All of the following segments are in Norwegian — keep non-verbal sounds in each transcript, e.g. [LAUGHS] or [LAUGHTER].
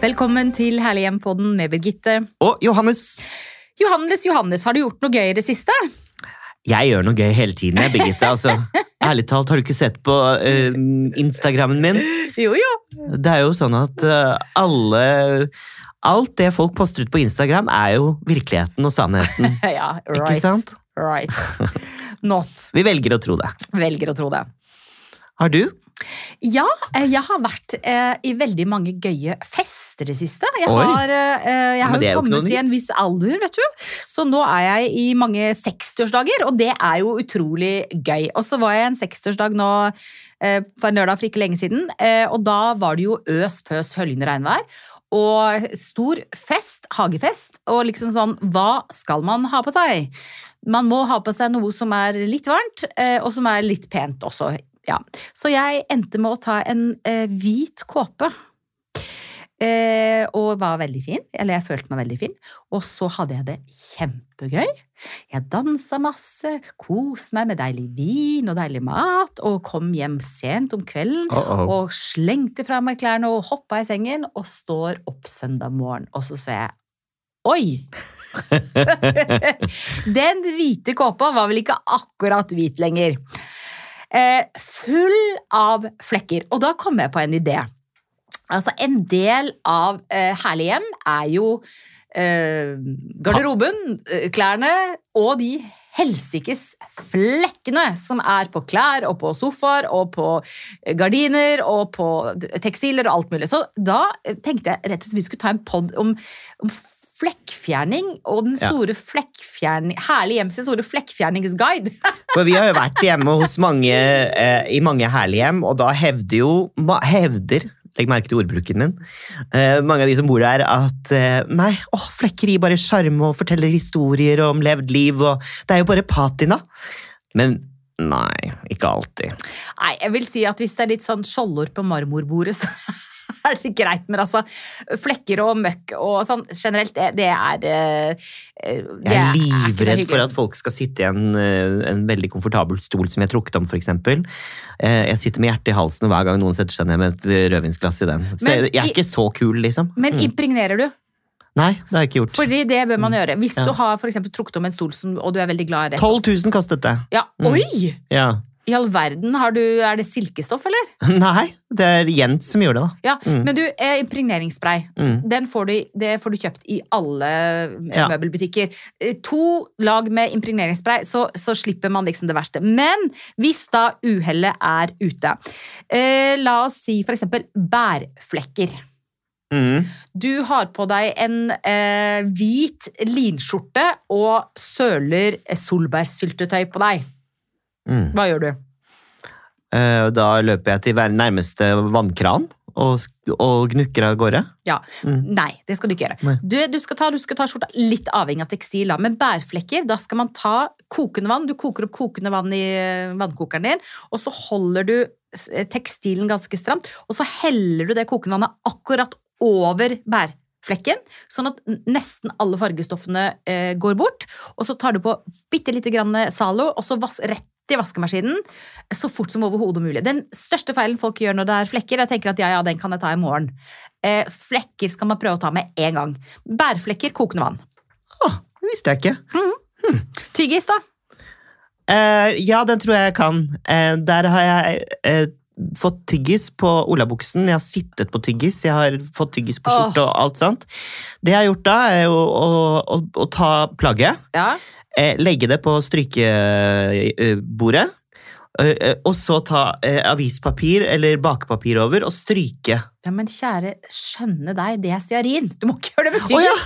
Velkommen til Herlig hjem-podden med Birgitte. Og Johannes, Johannes, Johannes, har du gjort noe gøy i det siste? jeg gjør noe gøy hele tiden, jeg, Birgitte. Altså, ærlig talt, har du ikke sett på uh, Instagrammen min? Jo, jo. Det er jo sånn at uh, alle Alt det folk poster ut på Instagram, er jo virkeligheten og sannheten. [LAUGHS] Ja, right. Ikke sant? Right. Not. Vi velger å tro det. Velger å tro det. Har du? Ja, eh, jeg har vært eh, i veldig mange gøye fester i det siste. Jeg har, eh, jeg har jo kommet i en viss alder, vet du. Så nå er jeg i mange 60-årsdager, og det er jo utrolig gøy. Og så var jeg i en 60-årsdag nå eh, på en lørdag for ikke lenge siden, eh, og da var det jo øs pøs høljende regnvær. Og stor fest, hagefest, og liksom sånn, hva skal man ha på seg? Man må ha på seg noe som er litt varmt, eh, og som er litt pent også. Ja. Så jeg endte med å ta en eh, hvit kåpe. Eh, og var veldig fin, eller jeg følte meg veldig fin. Og så hadde jeg det kjempegøy. Jeg dansa masse, koste meg med deilig vin og deilig mat, og kom hjem sent om kvelden. Uh-oh. Og slengte fra meg klærne og hoppa i sengen og står opp søndag morgen, og så ser jeg Oi! [LAUGHS] [LAUGHS] Den hvite kåpa var vel ikke akkurat hvit lenger. Eh, full av flekker. Og da kom jeg på en idé. Altså, en del av eh, Herlig hjem er jo eh, garderoben, eh, klærne og de helsikes flekkene som er på klær og på sofaer og på gardiner og på tekstiler og alt mulig. Så da eh, tenkte jeg rett og slett vi skulle ta en pod om, om flekkfjerning og den Ja. store flekkfjerning Herlig hjems store flekkfjerningsguide. [LAUGHS] For vi har jo vært hjemme hos mange eh, i mange herlige hjem, og da hevder jo Hevder, legg merke til ordbruken min, eh, mange av de som bor der, at eh, nei, åh, flekker gir bare sjarm og forteller historier om levd liv, og det er jo bare patina. Men nei, ikke alltid. Nei, jeg vil si at hvis det er litt sånn skjoldord på marmorbordet, så er greit. Men altså, flekker og møkk og sånn generelt, det, det er eh, det Jeg er livredd er for at folk skal sitte i en, eh, en veldig komfortabel stol som jeg har trukket om. Eh, Jeg sitter med hjertet i halsen hver gang noen setter seg ned med et eh, rødvinsglass i den. Så Men jeg, er ikke så kul, liksom. Men Mm. impregnerer du? Nei, det har jeg ikke gjort. Fordi det bør man gjøre. Hvis Ja. du har for trukket om en stol som, og du er veldig glad i det 12 000 kostet det. Ja. Mm. Oi! Ja. I all verden, har du, er det silkestoff, eller? [LAUGHS] Nei, det er Jens som gjør det, da. Ja, Mm. Men du, eh, impregneringsspray. Mm. Den får du, det får du kjøpt i alle eh, Ja. møbelbutikker. Eh, To lag med impregneringsspray, så, så slipper man liksom det verste. Men hvis da uhellet er ute eh, La oss si for eksempel bærflekker. Mm. Du har på deg en eh, hvit linskjorte og søler solbærsyltetøy på deg. Mm. Hva gjør du? Eh, Da løper jeg til nærmeste vannkran og, og gnukker av gårde. Ja, Mm. Nei, det skal du ikke gjøre. Du, du, skal ta, du skal ta skjorta litt avhengig av tekstil, men bærflekker, da skal man ta kokende vann. Du koker opp kokende vann i eh, vannkokeren din, og så holder du eh, tekstilen ganske stramt, og så heller du det kokende vannet akkurat over bærflekken, sånn at nesten alle fargestoffene eh, går bort. Og så tar du på bitte lite grann Zalo, og så vass, rett i vaskemaskinen så fort som overhodet mulig. Den største feilen folk gjør når det er flekker, jeg tenker at ja, ja, den kan jeg ta i morgen. Eh, flekker skal man prøve å ta med en gang. Bærflekker, kokende vann. Å, det visste jeg ikke. Tyggis, da? Eh, ja, den tror jeg jeg kan. Eh, der har jeg eh, fått tyggis på olabuksen. Jeg har sittet på tyggis. Jeg har fått tyggis på skjorte og alt sånt. Det jeg har gjort da, er jo å, å, å ta plagget, Ja. Eh, legge det på strykebordet, eh, eh, og så ta avispapir eller bakepapir over og stryke. ja, men kjære skjønne deg, det er stearin. Du må ikke gjøre det med Å ja!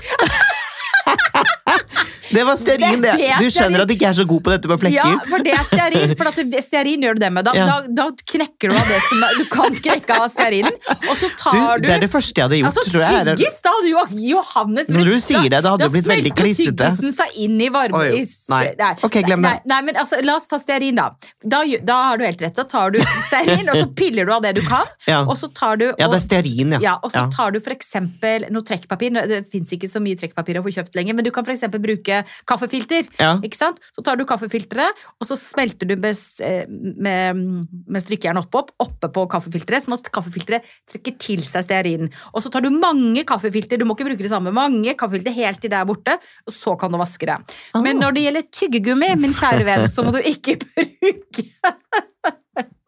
[LAUGHS] Det var stearin, Det- det. Du skjønner at jeg ikke er så god på dette med flekker? Ja, for det er stearin. For at stearin gjør du det med. Da, Ja. da, da knekker du av det som er, Du kan knekke av stearinen, og så tar du, det er det første jeg hadde gjort, Altså, tror jeg. tyggis, da hadde jo Johannes Når du sier det, det hadde jo blitt veldig Da klissete. smelter tyggisen seg inn i varme Oi, nei. nei. Ok, glem det. Nei, nei, men altså, la oss ta stearin, da. Da, da har du helt rett. Da tar du stearin, og så piller du av det du kan. [LAUGHS] Ja. Og så tar du ja, det er stearin, ja. ja, og så tar du for eksempel noe trekkpapir. Det fins ikke så mye trekkpapir å få kjøpt lenger, men du kan for eksempel bruke kaffefilter. Ja. Ikke sant? Så tar du kaffefilteret, og så smelter du med, eh, med, med strykejern oppå, oppe på kaffefilteret, sånn at kaffefilteret trekker til seg stearinen. Og så tar du mange kaffefilter, du må ikke bruke det samme, mange kaffefilter helt til det er borte, og så kan du vaske det. Men Ah. når det gjelder tyggegummi, min kjære venn, så må du ikke [LAUGHS] bruke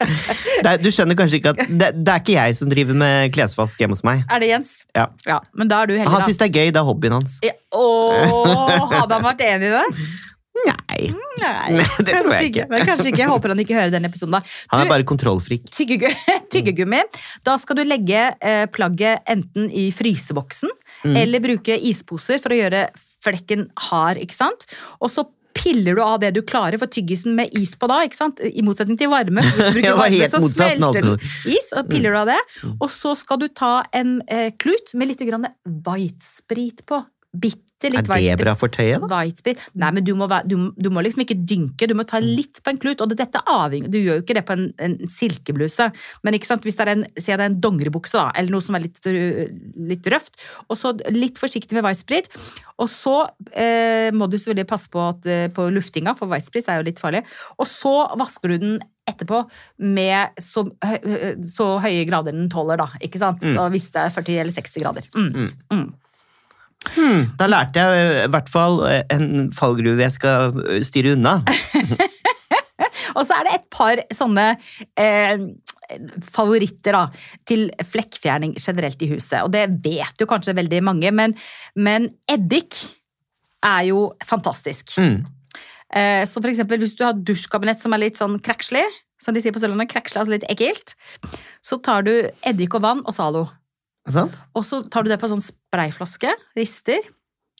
[LAUGHS] er, du skjønner kanskje ikke at det, det er ikke jeg som driver med klesvask hjemme hos meg. Er det Jens? Ja. Men da er du heldig, Han syns det er gøy, det er hobbyen hans. Ja, Åh, hadde han vært enig i det? [LAUGHS] Nei, Nei, [LAUGHS] det tror jeg ikke. Men kanskje ikke. Jeg håper han ikke hører den episoden. da. han er bare kontrollfrik. Tyggegummi, tyggegummi. Da skal du legge eh, plagget enten i fryseboksen Mm. eller bruke isposer for å gjøre flekken hard. ikke sant? Og så piller du av det du klarer, for tyggisen med is på da, ikke sant? i motsetning til varme. Du [LAUGHS] Ja, varme, så motsatt smelter den is, og piller du av det. Og så skal du ta en eh, klut med litt white-sprit på. Bitte Er litt det white-sprit. bra for tøyet, da? White. Nei, men du må, være- du, du må liksom ikke dynke, du må ta litt på en klut. Og dette avhenger Du gjør jo ikke det på en, en silkebluse, men ikke sant? hvis det er en, si det er en dongeribukse, da, eller noe som er litt, litt røft, og så litt forsiktig med white. Og så eh, må du selvfølgelig passe på, at, eh, på luftinga, for white er jo litt farlig. Og så vasker du den etterpå med så, hø- hø- så høye grader den tåler, da. ikke sant? Mm. Så hvis det er 40 eller 60 grader. Mm. Mm. Hmm, da lærte jeg eh, i hvert fall eh, en fallgruve jeg skal eh, styre unna. [LAUGHS] Og så er det et par sånne eh, favoritter da, til flekkfjerning generelt i huset. Og det vet jo kanskje veldig mange, men, men eddik er jo fantastisk. Mm. Eh, så for eksempel hvis du har dusjkabinett som er litt sånn krekslig, som de sier på Sørlandet, krekslig, altså litt ekkelt, så tar du eddik og vann og Zalo. Og så tar du det på en sånn sprayflaske, rister.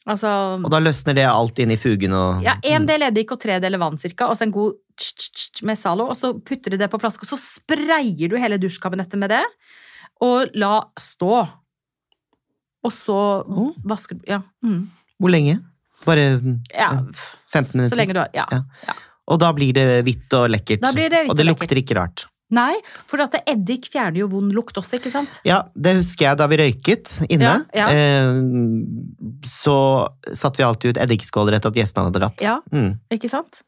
Altså Og da løsner det alt inn i fugen og Ja, En del eddik og tre deler vann cirka, og så en god tsk, tsk, tsk med Zalo. Og så putter du det på flaske, og så sprayer du hele dusjkabinettet med det. Og la stå. Og så Oh. vasker du Ja. Mm. Hvor lenge? Bare mm, ja. 15 Så lenge du har Ja. Ja. Og da blir det hvitt og lekkert. Det og det lukter lekkert. ikke rart. Nei, for at eddik fjerner jo vond lukt også, ikke sant? Ja, det husker jeg da vi røyket inne. Ja, ja. Eh, så satte vi alltid ut eddikskåler etter at gjestene hadde dratt. Ja. Mm. Ikke sant?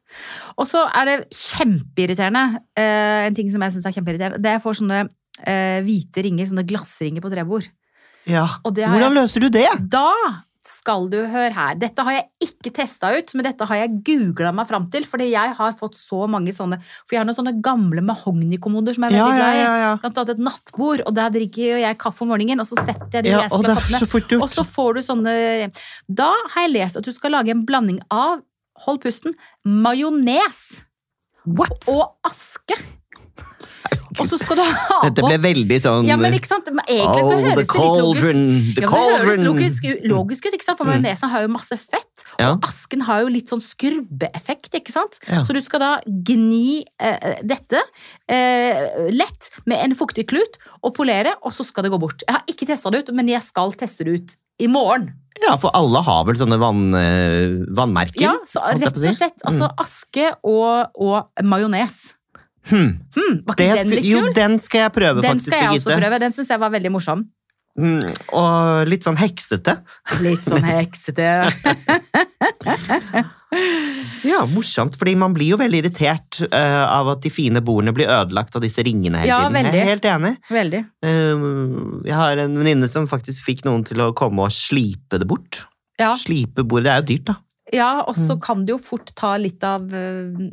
Og så er det kjempeirriterende, eh, en ting som jeg syns er kjempeirriterende, det er jeg får sånne eh, hvite ringer, sånne glassringer på trebord. Ja. Hvordan løser du det? Da skal du høre her. Dette har jeg ikke testa ut, men dette har jeg googla meg fram til. Fordi jeg har fått så mange sånne For jeg har noen sånne gamle mahognikommoder som jeg er veldig ja, glad i. ja, ja. Blant annet et nattbord, og der drikker jeg kaffe om morgenen. Og så setter jeg de ja jeg skal ha så Og så får du sånne Da har jeg lest at du skal lage en blanding av Hold pusten. Majones What? og aske. Og så skal du ha Dette ble veldig sånn Ja, men ikke sant? Men Egentlig så Oh, høres det litt logisk ja, men det høres logisk, logisk ut, ikke sant? for Mm. majonesen har jo masse fett, Ja. og asken har jo litt sånn skrubbeeffekt, ikke sant? Ja. Så du skal da gni eh, dette eh, lett med en fuktig klut og polere, og så skal det gå bort. Jeg har ikke testa det ut, men jeg skal teste det ut i morgen. Ja, for alle har vel sånne vann, eh, vannmerker? Ja, så rett på og slett. Altså aske og, og majones. Hmm. Hmm, var Det, ikke den litt jo, den skal jeg prøve, Den faktisk, skal jeg også prøve. Den syns jeg var veldig morsom. Mm, og litt sånn heksete. Litt sånn heksete. [LAUGHS] Ja, morsomt, fordi man blir jo veldig irritert uh, av at de fine bordene blir ødelagt av disse ringene hele Ja, tiden. Jeg er helt enig. Veldig. Uh, jeg har en venninne som faktisk fikk noen til å komme og slipe det bort. Ja. Slipe bordet, det er jo dyrt, da. Ja, og så Mm. kan det jo fort ta litt av øh,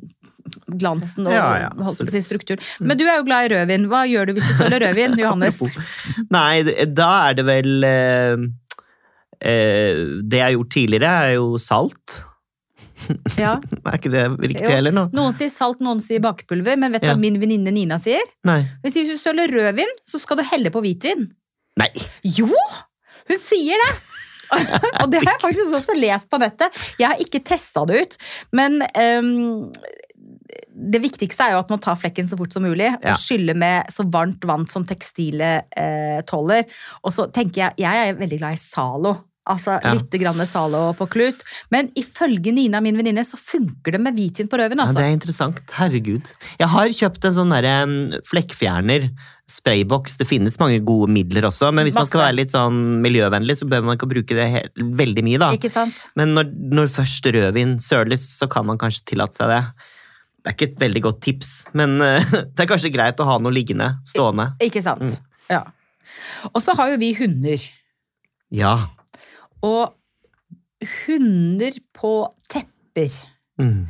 glansen og Ja, ja, si, strukturen. Men du er jo glad i rødvin. Hva gjør du hvis du søler rødvin, [LAUGHS] Johannes? Nei, da er det vel eh, eh, Det jeg har gjort tidligere, er jo salt. [LAUGHS] Ja. Er ikke det riktig heller nå? Noen sier salt, noen sier bakepulver, men vet du Ja. hva min venninne Nina sier? Nei. Hun sier hvis du søler rødvin, så skal du helle på hvitvin. Nei. Jo! Hun sier det! [LAUGHS] og det har jeg faktisk også lest på nettet. Jeg har ikke testa det ut, men um, det viktigste er jo at man tar flekken så fort som mulig, Ja. og skyller med så varmt vann som tekstilet eh, tåler. Og så tenker jeg, jeg er veldig glad i Zalo. Altså Ja. litt grann Zalo på klut. Men ifølge Nina, min venninne, så funker det med hvitvin på rødvin. Ja, Altså. det er interessant. Herregud. Jeg har kjøpt en sånn derre mm, flekkfjerner. Sprayboks. Det finnes mange gode midler også, men hvis man skal være litt sånn miljøvennlig, så bør man ikke bruke det helt, veldig mye, da. Ikke sant? Men når, når først rødvin søles, så kan man kanskje tillate seg det. Det er ikke et veldig godt tips, men uh, [LAUGHS] det er kanskje greit å ha noe liggende, stående. Ikke sant? Mm. Ja. Og så har jo vi hunder. Ja. Og hunder på tepper, Mm.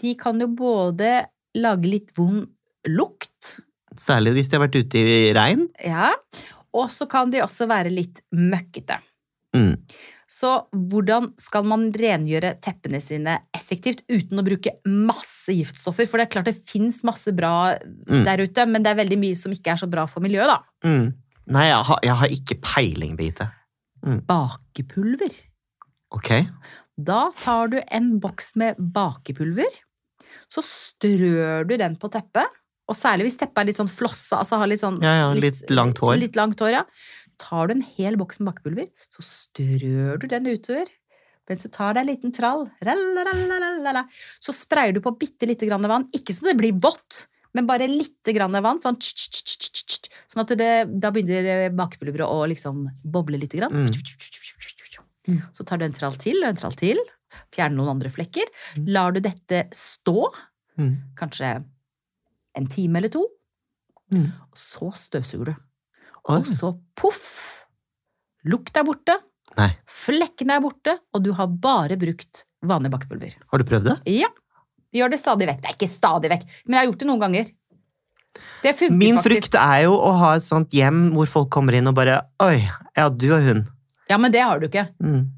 de kan jo både lage litt vond lukt, Særlig hvis de har vært ute i regn. ja, og så kan de også være litt møkkete. Mm. Så hvordan skal man rengjøre teppene sine effektivt uten å bruke masse giftstoffer? For det er klart det fins masse bra Mm. der ute, men det er veldig mye som ikke er så bra for miljøet, da. Mm. Nei, jeg har, jeg har ikke peiling, Birgitte. Bakepulver. Ok. Da tar du en boks med bakepulver, så strør du den på teppet, og særlig hvis teppet er litt sånn flossa, altså har litt sånn Ja, ja, litt langt hår. Litt langt hår, ja. Tar du en hel boks med bakepulver, så strør du den utover. Mens du tar deg en liten trall, så sprayer du på bitte lite grann vann. Ikke så det blir vått, men bare litt grann vann. Sånn, sånn at det, da begynner bakepulveret å liksom boble litt. grann. Mm. Mm. Så tar du en trall til og en trall til. Fjerner noen andre flekker. Mm. Lar du dette stå, Mm. kanskje en time eller to. Mm. Og så støvsuger du. Oi. Og så poff! Lukt er borte, Nei. flekkene er borte, og du har bare brukt vanlig bakepulver. Har du prøvd det? Ja. Vi gjør det stadig vekk. Det er ikke stadig vekk, men jeg har gjort det noen ganger. Det funker Min faktisk. er jo å ha et sånt hjem hvor folk kommer inn og bare Oi, ja, du og hun. Ja, men det har du ikke. Mm.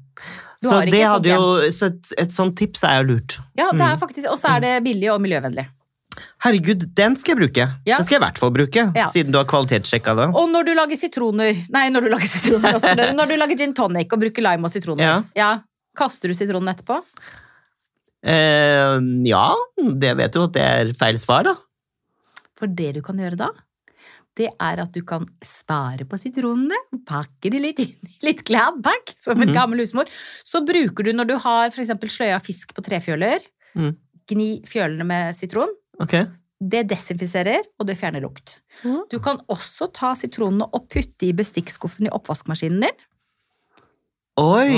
Du Så, ikke det et jo, så et, et sånt tips er jo lurt. Ja, det er Mm. faktisk, Og så er det billig og miljøvennlig. Herregud, den skal jeg bruke. Ja. Den skal jeg i hvert fall bruke, Ja. siden du har kvalitetssjekka det. Og når du lager sitroner Nei, når du lager sitroner også. [LAUGHS] Når du lager gin tonic og bruker lime og sitroner. Ja. Kaster du sitronen etterpå? Eh, ja, det vet du at det er feil svar, da. For det du kan gjøre da, det er at du kan spare på sitronene, pakke de litt inn i litt Gladpack, som en mm. gammel husmor. Så bruker du når du har eksempel sløya fisk på trefjøler, Mm. gni fjølene med sitron. Okay. Det desinfiserer, og det fjerner lukt. Du kan også ta sitronene og putte i bestikkskuffen i oppvaskmaskinen din. Oi,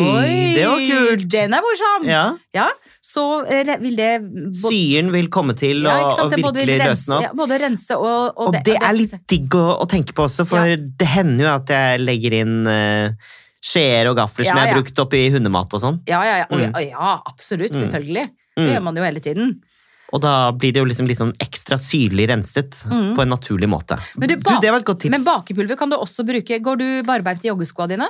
det var kult! Den er morsom! Ja. Ja, så eh, vil det Syren vil komme til å Det virkelig rense, løsne ja, både rense og, og, Og det er litt digg å, å tenke på også, for Ja. det hender jo at jeg legger inn uh, skjeer og gafler som jeg har brukt oppi hundemat og sånn. Ja, ja, ja. Mm. absolutt. Mm. Selvfølgelig. Det Mm. gjør man jo hele tiden. Og da blir det jo liksom litt sånn ekstra syrlig renset Mm. på en naturlig måte. Men du, du, det var et godt tips. Men bakepulver kan du også bruke. Går du barbeint i joggeskoa dine?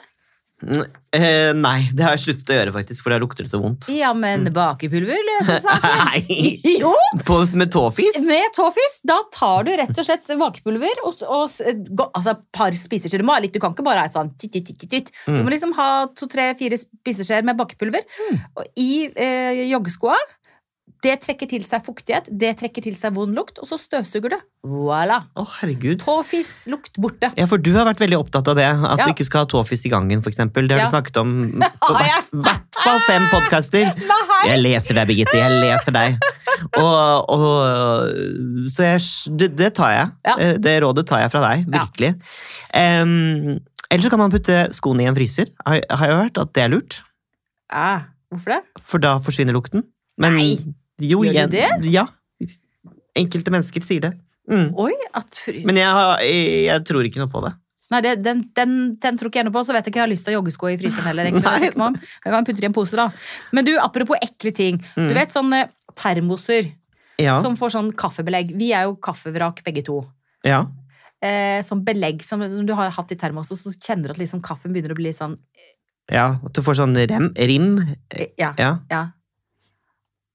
Mm, eh, nei, det har jeg sluttet å gjøre, faktisk, for da lukter det så vondt. Ja, men bakepulver løser [LAUGHS] saken. Nei! Jo! På, med tåfis? Med tåfis, da tar du rett og slett bakepulver og, og altså par spiseskjeer. Du må ha litt, du kan ikke bare ha sånn titt, titt, titt, titt. Du Mm. må liksom ha to, tre, fire spiseskjeer med bakepulver. Og i eh, joggeskoa, det trekker til seg fuktighet, det trekker til seg vond lukt, og så støvsuger du. Voilà. Å, herregud. Tåfis, lukt borte. Ja, for du har vært veldig opptatt av det. At Ja. du ikke skal ha tåfis i gangen, eksempel. Det har Ja. du snakket om [LAUGHS] på hvert, hvert fall fem podkaster. [LAUGHS] Jeg leser deg, Birgitte. Jeg leser deg. Og, og, så jeg, det, det tar jeg. Ja. Eh, Det rådet tar jeg fra deg. Ja. Virkelig. Em, Eller så kan man putte skoene i en fryser. Har, har jeg hørt at det er lurt. Ja, hvorfor det? For da forsvinner lukten. Men, Nei, jo, gjør jeg- de det? Ja. Enkelte mennesker sier det. Mm. Oi, at fri... Men jeg, har, jeg, jeg tror ikke noe på det. Nei, det, den, den, den tror ikke jeg noe på, så vet jeg ikke jeg har lyst til å joggesko i fryseren heller. egentlig. Nei. jeg kan putte det i en pose, da. Men du, apropos ekle ting. Mm. Du vet sånne termoser Ja. som får sånn kaffebelegg. Vi er jo kaffevrak begge to. ja. Eh, sånn belegg som du har hatt i termos, og så kjenner du at liksom kaffen begynner å bli litt sånn Ja, at du får sånn rem, rim. Ja. Ja. ja.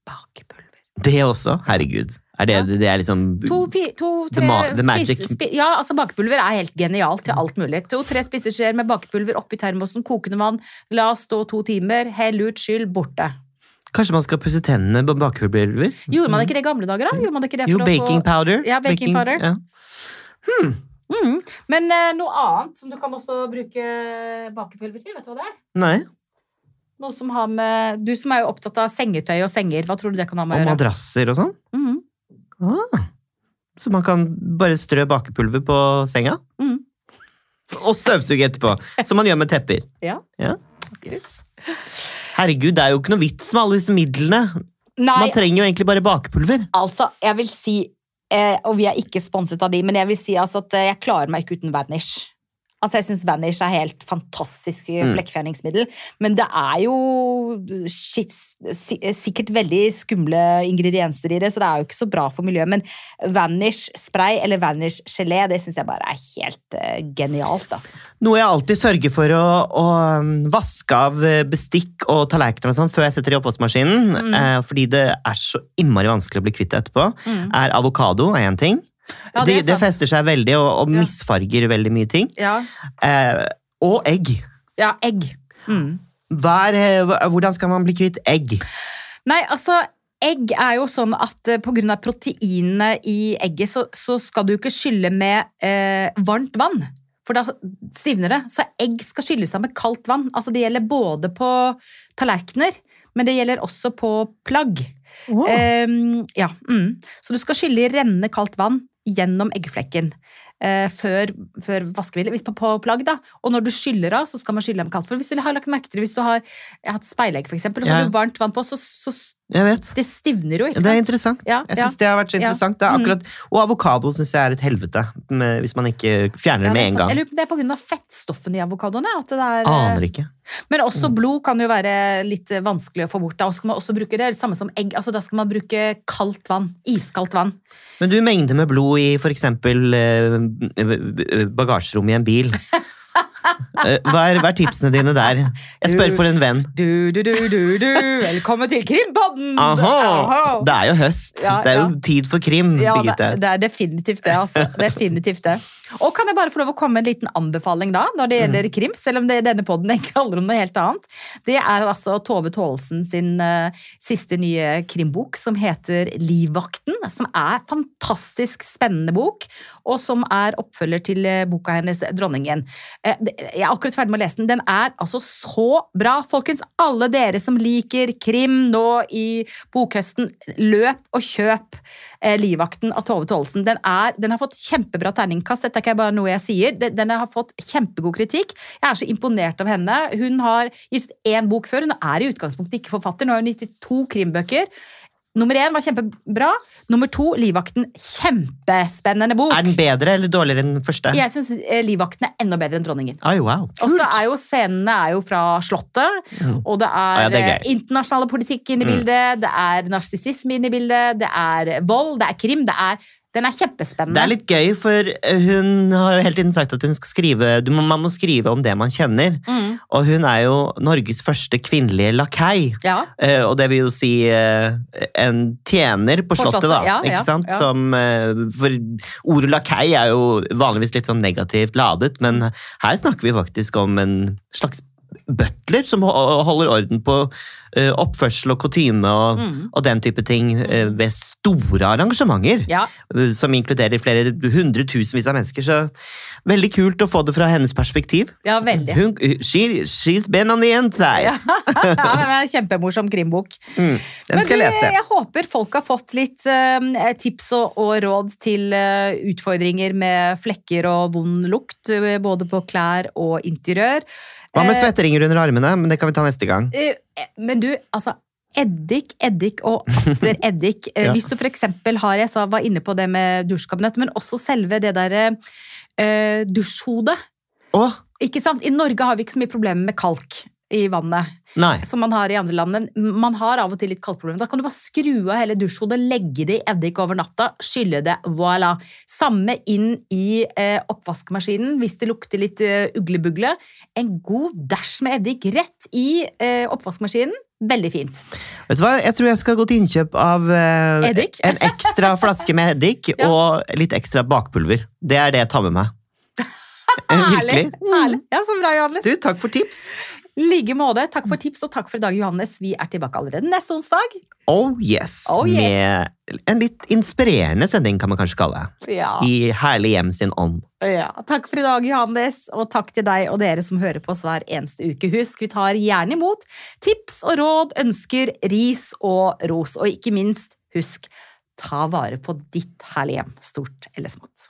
Bakepulver. Det også. Herregud. Er det, Ja. det er liksom To, fi, to tre magic. spi, Ja, altså bakepulver er helt genialt til alt mulig. To-tre spiseskjeer med bakepulver oppi termosen, kokende vann, la stå to timer, hell ut, skyll, borte. Kanskje man skal pusse tennene på bakepulver? Gjorde man ikke det i gamle dager, da? Gjorde man ikke det Jo, for å baking få... powder. Ja, baking powder. Ja. Mm. Men eh, noe annet som du kan også bruke bakepulver til, vet du hva det er? Nei. Noe som har med Du som er jo opptatt av sengetøy og senger, hva tror du det kan ha med å gjøre? Og madrasser og sånn. Mm. Ah. Så man kan bare strø bakepulver på senga? Mm. Og støvsuge etterpå, som man gjør med tepper. [LAUGHS] Ja. Ja. Yes. Herregud, det er jo ikke noe vits med alle disse midlene. Nei, Man trenger jo egentlig bare bakepulver. altså, jeg vil si eh, Og vi er ikke sponset av de, men jeg vil si altså at eh, jeg klarer meg ikke uten Vanish. Altså, jeg syns Vanish er helt fantastisk Mm. flekkfjerningsmiddel, men det er jo shit, sikkert veldig skumle ingredienser i det, så det er jo ikke så bra for miljøet. Men Vanish spray eller Vanish gelé, det syns jeg bare er helt uh, genialt, altså. Noe jeg alltid sørger for å, å um, vaske av eh, bestikk og tallerkener og sånn før jeg setter i oppvaskmaskinen, Mm. eh, fordi det er så innmari vanskelig å bli kvitt det etterpå, er avokado er én ting. Ja, det, det er det fester seg veldig og, og Ja. misfarger veldig mye ting. Ja, Eh, og egg. ja egg. Mm. Hva er, eh, hvordan skal man bli kvitt egg? Nei, altså Egg er jo sånn at pga. på grunn av proteinene i egget, så, så skal du ikke skylle med eh, varmt vann. For da stivner det. Så egg skal skylles av med kaldt vann. Altså Det gjelder både på tallerkener, men det gjelder også på plagg. Ehm, ja, mm. Så du skal skylle i rennende kaldt vann gjennom eggflekken. Eh, før, før vaskemiddel, hvis på, på plagg da. Og når du skyller av, så skal man skylle av med kaldt. For hvis du har lagt merke til det, hvis du har hatt speilegg for eksempel, og så Ja. har du varmt vann på, så, så det stivner jo, ikke sant? Det er interessant. Ja, jeg ja. synes det har vært så Ja. interessant. Det er Mm. akkurat, og avokado syns jeg er et helvete, med, hvis man ikke fjerner Ja, det med en gang. Jeg lurer på det er av fettstoffene i avokadoene. At det er, Aner ikke. Men også Mm. blod kan jo være litt vanskelig å få bort. Da skal man også bruke det, det samme som egg. Altså, da skal man bruke kaldt vann. Iskaldt vann. Men du, mengde med blod i eh, bagasjerommet i en bil. [LAUGHS] Eh, Hva er, hva er tipsene dine der? Jeg spør for en venn. Du, du, du, du, du. Velkommen til Krimpodden! Aha! Det er jo høst. Ja, Det er jo ja. tid for krim, Ja, det, det er definitivt det, altså. Definitivt det. Og kan jeg bare få lov å komme med en liten anbefaling da, når det gjelder Mm. krim, selv om det, denne podden egentlig handler om noe helt annet. Det er altså Tove Tålsen sin uh, siste nye krimbok som heter Livvakten, som er fantastisk spennende bok, og som er oppfølger til uh, boka hennes Dronningen. Uh, det- jeg akkurat ferdig med å lese den. Den er altså så bra, folkens. Alle dere som liker krim nå i bokhøsten, løp og kjøp eh, Livvakten av Tove Tålsen. Den, den har fått kjempebra terningkast, dette er ikke bare noe jeg sier. Den, den har fått kjempegod kritikk. Jeg er så imponert av henne. Hun har gitt ut én bok før, hun er i utgangspunktet ikke forfatter. Nå har hun gitt ut to krimbøker. Nummer én var kjempebra. Nummer to, Livvakten. Kjempespennende bok. Er den bedre eller dårligere enn den første? Jeg syns Livvakten er enda bedre enn Dronningen. Oi, wow. Og så er jo scenene er jo fra Slottet, Mm. og det er, Ja, det er eh, internasjonale politikk inne i Mm. bildet, det er narsissisme inne i bildet, det er vold, det er krim. Det er, den er kjempespennende. Det er litt gøy, for hun har jo hele tiden sagt at hun skal skrive, du må, man må skrive om det man kjenner. mm. Og hun er jo Norges første kvinnelige lakei. Ja. Uh, og det vil jo si uh, en tjener på, På slottet, slottet, da. ja, ikke ja, sant? Som, uh, for ordet lakei er jo vanligvis litt sånn negativt ladet, men her snakker vi faktisk om en slags butler som holder orden på eh, oppførsel og kutyme og, Mm. og den type ting eh, ved store arrangementer. ja. eh, Som inkluderer flere hundretusenvis av mennesker. Så veldig kult å få det fra hennes perspektiv. Ja, veldig. Hun, she, she's been on the inside. [LAUGHS] Ja, det er en kjempemorsom krimbok. Mm, den skal jeg lese. jeg håper folk har fått litt uh, tips og, og råd til uh, utfordringer med flekker og vond lukt, eh, både på klær og interiør. Hva med Eh, svetteringer under armene? Men det kan vi ta neste gang. Eh, Men du, altså Eddik, eddik og atter [LAUGHS] eddik. Eh, Ja. Hvis du eksempel har, jeg sa, var inne på det med dusjkabinett, men også selve det derre eh, dusjhodet. Ikke sant? I Norge har vi ikke så mye problemer med kalk i vannet, nei. som man har i andre land. Men man har av og til litt kalkproblemer. Da kan du bare skru av hele dusjhodet, legge det i eddik over natta, skylle det, voilà. Samme inn i eh, oppvaskmaskinen hvis det lukter litt eh, uglebugle. En god dæsj med eddik rett i eh, oppvaskmaskinen. Veldig fint. Vet du hva? Jeg tror jeg skal gå til innkjøp av eh, Eddik? en ekstra flaske med eddik [LAUGHS] Ja. og litt ekstra bakpulver. Det er det jeg tar med meg. [LAUGHS] Herlig! Herlig. Ja, så bra, Johannes. Du, takk for tips. Like måte. Takk for tips, og takk for i dag, Johannes. Vi er tilbake allerede neste onsdag. Oh yes. Oh, yes. Med en litt inspirerende sending, kan man kanskje kalle det. Ja. I Herlig hjem sin ånd. ja. Takk for i dag, Johannes, og takk til deg og dere som hører på oss hver eneste uke. Husk, vi tar gjerne imot tips og råd, ønsker, ris og ros. Og ikke minst, husk, ta vare på ditt herlige hjem, stort eller smått.